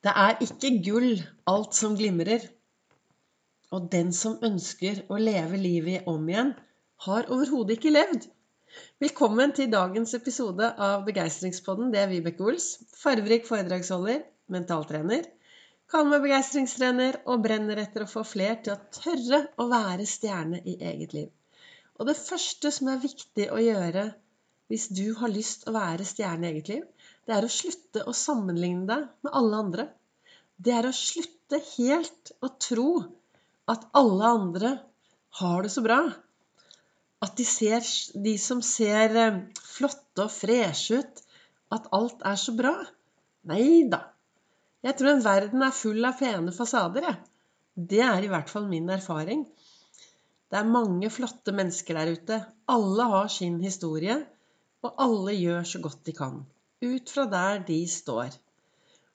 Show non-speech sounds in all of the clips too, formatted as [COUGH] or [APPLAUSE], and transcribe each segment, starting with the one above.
Det er ikke gull alt som glimrer. Og den som ønsker å leve livet om igjen, har overhodet ikke levd. Velkommen til dagens episode av Begeistringspodden. Det er Vibeke Ols. Farverik foredragsholder, mentaltrener. Kall meg begeistringstrener og brenner etter å få fler til å tørre å være stjerne i eget liv. Og det første som er viktig å gjøre hvis du har lyst å være stjerne i eget liv, det er å slutte å sammenligne deg med alle andre. Det er å slutte helt å tro at alle andre har det så bra. At de, ser, de som ser eh, flotte og freshe ut, at alt er så bra. Nei da. Jeg tror en verden er full av pene fasader, jeg. Det er i hvert fall min erfaring. Det er mange flotte mennesker der ute. Alle har sin historie, og alle gjør så godt de kan ut fra der de står.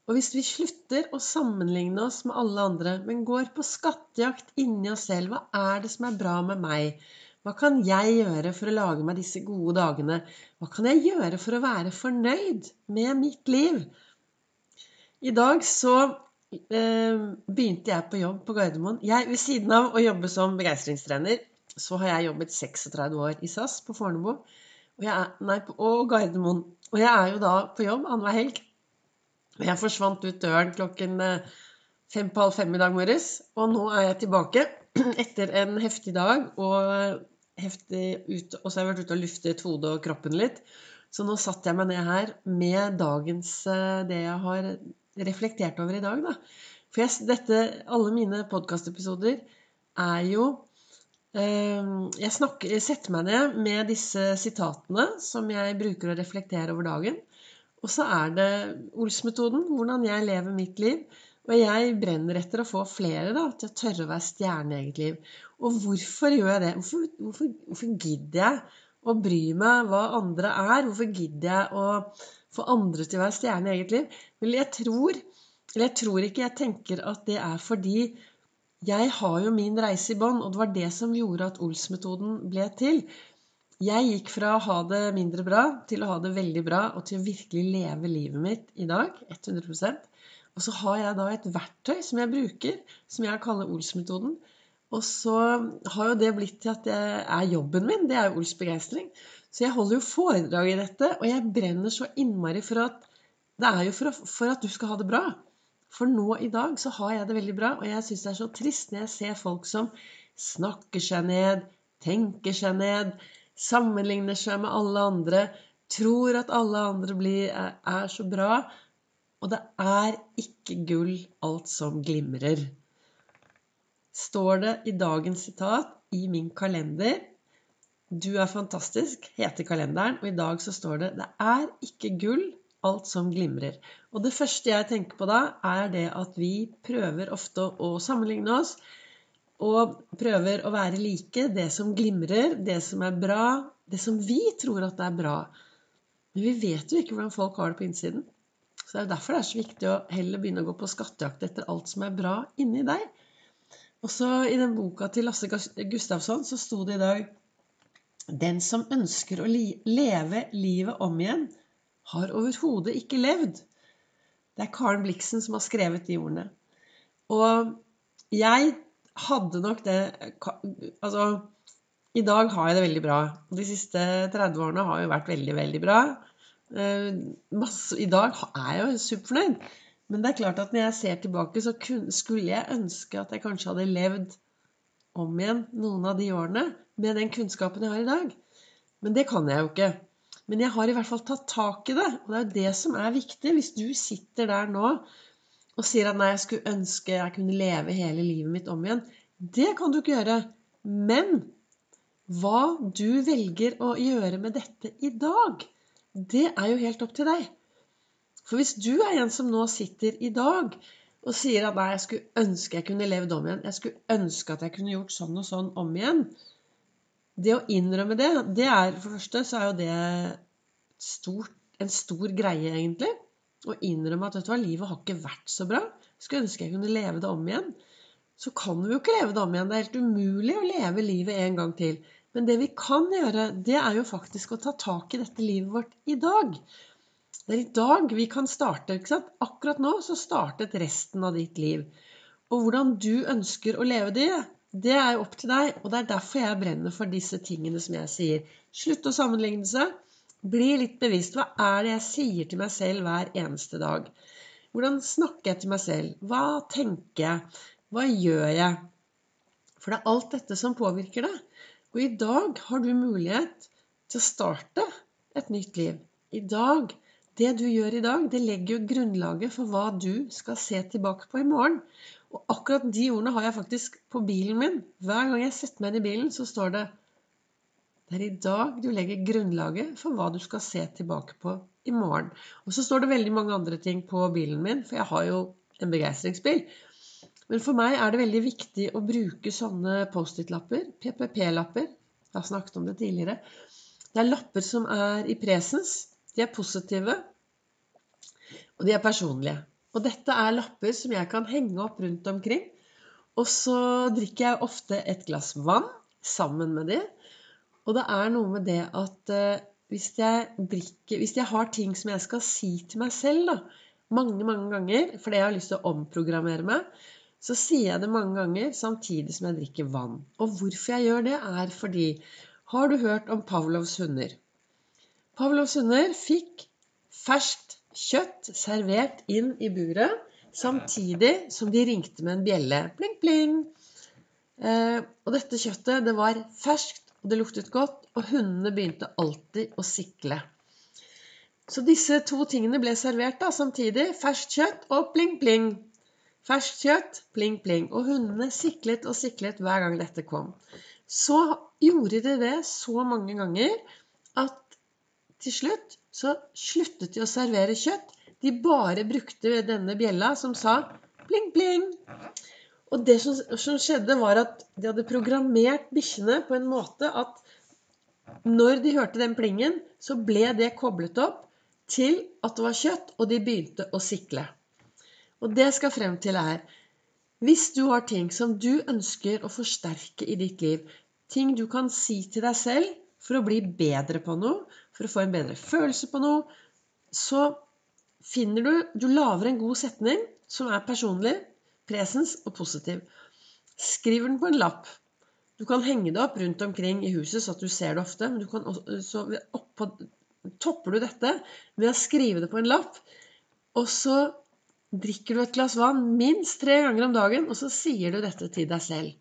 Og hvis vi slutter å sammenligne oss med alle andre, men går på skattejakt inni oss selv Hva er det som er bra med meg? Hva kan jeg gjøre for å lage meg disse gode dagene? Hva kan jeg gjøre for å være fornøyd med mitt liv? I dag så eh, begynte jeg på jobb på Gardermoen. Jeg, ved siden av å jobbe som begeistringstrener, så har jeg jobbet 36 år i SAS på Fornebu. Og, jeg, nei, og Gardermoen. Og jeg er jo da på jobb annenhver helg. Og jeg forsvant ut døren klokken eh, fem på halv fem i dag morges. Og nå er jeg tilbake [CLEARS THROAT] etter en heftig dag og heftig ut, og så har jeg vært ute og luftet hodet og kroppen litt. Så nå satte jeg meg ned her med dagens eh, det jeg har reflektert over i dag, da. For jeg, dette, alle mine podkastepisoder er jo jeg, snakker, jeg setter meg ned med disse sitatene som jeg bruker å reflektere over dagen. Og så er det Ols-metoden, hvordan jeg lever mitt liv. Og jeg brenner etter å få flere da, til å tørre å være stjerne i eget liv. Og hvorfor gjør jeg det? Hvorfor, hvorfor, hvorfor gidder jeg å bry meg hva andre er? Hvorfor gidder jeg å få andre til å være stjerne i eget liv? Vel, jeg tror, eller jeg tror ikke jeg tenker at det er fordi jeg har jo min reise i bånn, og det var det som gjorde at Ols-metoden ble til. Jeg gikk fra å ha det mindre bra til å ha det veldig bra, og til å virkelig leve livet mitt i dag. 100% Og så har jeg da et verktøy som jeg bruker, som jeg kaller Ols-metoden. Og så har jo det blitt til at det er jobben min. Det er jo Ols begeistring. Så jeg holder jo foredrag i dette, og jeg brenner så innmari for at det er jo for, for at du skal ha det bra. For nå i dag så har jeg det veldig bra, og jeg syns det er så trist når jeg ser folk som snakker seg ned, tenker seg ned, sammenligner seg med alle andre, tror at alle andre blir, er, er så bra. Og det er ikke gull alt som glimrer. Står det i dagens sitat i min kalender Du er fantastisk, heter kalenderen, og i dag så står det Det er ikke gull alt som glimrer. Og det første jeg tenker på da, er det at vi prøver ofte å sammenligne oss. Og prøver å være like det som glimrer, det som er bra, det som vi tror at det er bra. Men vi vet jo ikke hvordan folk har det på innsiden. Så det er jo derfor det er så viktig å heller begynne å gå på skattejakt etter alt som er bra inni deg. Og så i den boka til Lasse Gustavsson så sto det i dag Den som ønsker å leve livet om igjen, har overhodet ikke levd. Det er Karen Blixen som har skrevet de ordene. Og jeg hadde nok det Altså, i dag har jeg det veldig bra. De siste 30 årene har jo vært veldig, veldig bra. Eh, I dag er jeg jo superfornøyd. Men det er klart at når jeg ser tilbake, så skulle jeg ønske at jeg kanskje hadde levd om igjen noen av de årene med den kunnskapen jeg har i dag. Men det kan jeg jo ikke. Men jeg har i hvert fall tatt tak i det. Og det er jo det som er viktig. Hvis du sitter der nå og sier at nei, jeg skulle ønske jeg kunne leve hele livet mitt om igjen. Det kan du ikke gjøre. Men hva du velger å gjøre med dette i dag, det er jo helt opp til deg. For hvis du er en som nå sitter i dag og sier at nei, jeg skulle ønske jeg kunne levd om igjen, jeg skulle ønske at jeg kunne gjort sånn og sånn om igjen, det å innrømme det, det er For det første så er jo det stort, en stor greie, egentlig. Å innrømme at vet du hva, livet har ikke vært så bra. Skulle ønske jeg kunne leve det om igjen. Så kan vi jo ikke leve det om igjen. Det er helt umulig å leve livet en gang til. Men det vi kan gjøre, det er jo faktisk å ta tak i dette livet vårt i dag. Det er i dag vi kan starte. ikke sant? Akkurat nå så startet resten av ditt liv. Og hvordan du ønsker å leve det, det er jo opp til deg. Og det er derfor jeg brenner for disse tingene som jeg sier. Slutt å sammenligne seg. Bli litt bevisst. Hva er det jeg sier til meg selv hver eneste dag? Hvordan snakker jeg til meg selv? Hva tenker jeg? Hva gjør jeg? For det er alt dette som påvirker deg. Og i dag har du mulighet til å starte et nytt liv. I dag det du gjør i dag, det legger jo grunnlaget for hva du skal se tilbake på i morgen. Og akkurat de ordene har jeg faktisk på bilen min. Hver gang jeg setter meg inn i bilen, så står det Det er i dag du legger grunnlaget for hva du skal se tilbake på i morgen. Og så står det veldig mange andre ting på bilen min, for jeg har jo en begeistringsbil. Men for meg er det veldig viktig å bruke sånne Post-It-lapper, PPP-lapper. Jeg har snakket om det tidligere. Det er lapper som er i presens. De er positive, og de er personlige. Og dette er lapper som jeg kan henge opp rundt omkring. Og så drikker jeg ofte et glass vann sammen med det. Og det er noe med det at uh, hvis, jeg drikker, hvis jeg har ting som jeg skal si til meg selv da, mange, mange ganger, fordi jeg har lyst til å omprogrammere meg, så sier jeg det mange ganger samtidig som jeg drikker vann. Og hvorfor jeg gjør det, er fordi Har du hørt om Pavlovs hunder? Pavlovs hunder fikk ferskt kjøtt servert inn i buret samtidig som de ringte med en bjelle. Pling, pling. Eh, og dette kjøttet det var ferskt, det luktet godt, og hundene begynte alltid å sikle. Så disse to tingene ble servert da, samtidig. Ferskt kjøtt og pling, pling. Ferskt kjøtt, pling, pling. Og hundene siklet og siklet hver gang dette kom. Så gjorde de det så mange ganger at til slutt så sluttet de å servere kjøtt. De bare brukte denne bjella som sa pling, pling. Og det som, som skjedde, var at de hadde programmert bikkjene på en måte at når de hørte den plingen, så ble det koblet opp til at det var kjøtt, og de begynte å sikle. Og det skal frem til her. Hvis du har ting som du ønsker å forsterke i ditt liv, ting du kan si til deg selv for å bli bedre på noe, for å få en bedre følelse på noe, så finner du Du lager en god setning som er personlig, presens og positiv. Skriv den på en lapp. Du kan henge det opp rundt omkring i huset så at du ser det ofte. Men du kan også, så oppå, topper du dette ved å skrive det på en lapp. Og så drikker du et glass vann minst tre ganger om dagen, og så sier du dette til deg selv.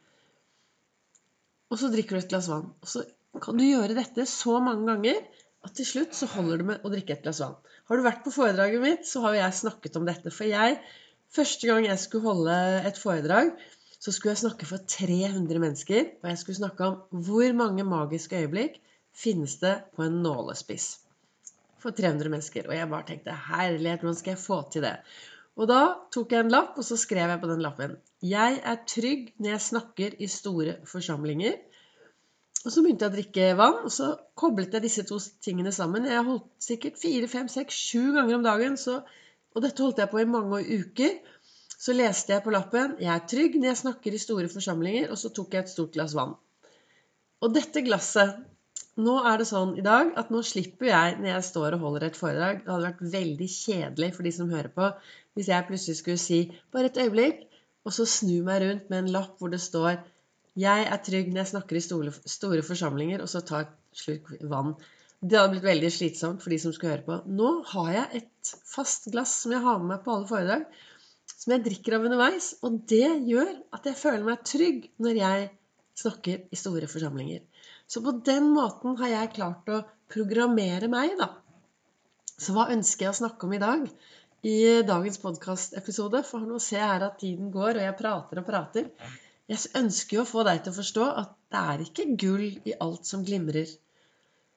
Og så drikker du et glass vann. Og så kan du gjøre dette så mange ganger at til slutt så holder det med å drikke et glass vann. Har du vært på foredraget mitt, så har jeg snakket om dette. For jeg, første gang jeg skulle holde et foredrag, så skulle jeg snakke for 300 mennesker. Og jeg skulle snakke om hvor mange magiske øyeblikk finnes det på en nålespiss. For 300 mennesker. Og jeg bare tenkte herlighet, hvordan skal jeg få til det? Og da tok jeg en lapp, og så skrev jeg på den lappen Jeg er trygg når jeg snakker i store forsamlinger. Og så begynte jeg å drikke vann, og så koblet jeg disse to tingene sammen. Jeg holdt sikkert fire, fem, seks, sju ganger om dagen, så, og dette holdt jeg på i mange uker. Så leste jeg på lappen 'Jeg er trygg når jeg snakker i store forsamlinger', og så tok jeg et stort glass vann. Og dette glasset Nå er det sånn i dag at nå slipper jeg når jeg står og holder et foredrag. Det hadde vært veldig kjedelig for de som hører på, hvis jeg plutselig skulle si 'bare et øyeblikk', og så snu meg rundt med en lapp hvor det står jeg er trygg når jeg snakker i store, forsamlinger, og så tar et slurk vann. Det hadde blitt veldig slitsomt for de som skulle høre på. Nå har jeg et fast glass som jeg har med meg på alle foredrag, som jeg drikker av underveis. Og det gjør at jeg føler meg trygg når jeg snakker i store forsamlinger. Så på den måten har jeg klart å programmere meg, da. Så hva ønsker jeg å snakke om i dag? I dagens podkastepisode, for nå ser jeg her at tiden går, og jeg prater og prater. Jeg ønsker jo å få deg til å forstå at det er ikke gull i alt som glimrer.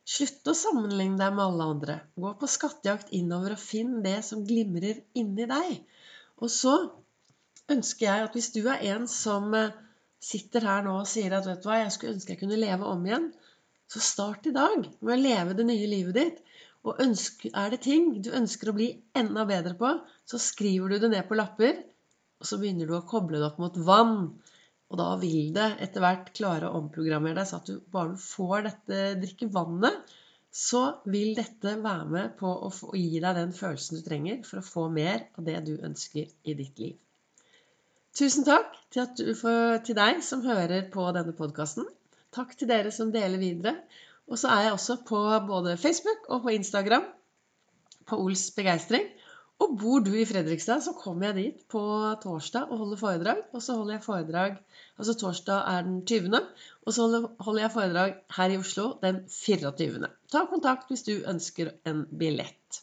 Slutt å sammenligne deg med alle andre. Gå på skattejakt innover og finn det som glimrer inni deg. Og så ønsker jeg at hvis du er en som eh, sitter her nå og sier at vet du hva, jeg skulle ønske jeg kunne leve om igjen, så start i dag med å leve det nye livet ditt. Og er det ting du ønsker å bli enda bedre på, så skriver du det ned på lapper, og så begynner du å koble det opp mot vann. Og da vil det etter hvert klare å omprogrammere deg, så at du bare får dette drikkevannet, så vil dette være med på å, gi deg den følelsen du trenger for å få mer av det du ønsker i ditt liv. Tusen takk til, du, for, til deg som hører på denne podkasten. Takk til dere som deler videre. Og så er jeg også på både Facebook og på Instagram på Ols begeistring. Og bor du i Fredrikstad, så kommer jeg dit på torsdag og holder foredrag. Og så holder jeg foredrag Altså torsdag er den 20., og så holder jeg foredrag her i Oslo den 24. Ta kontakt hvis du ønsker en billett.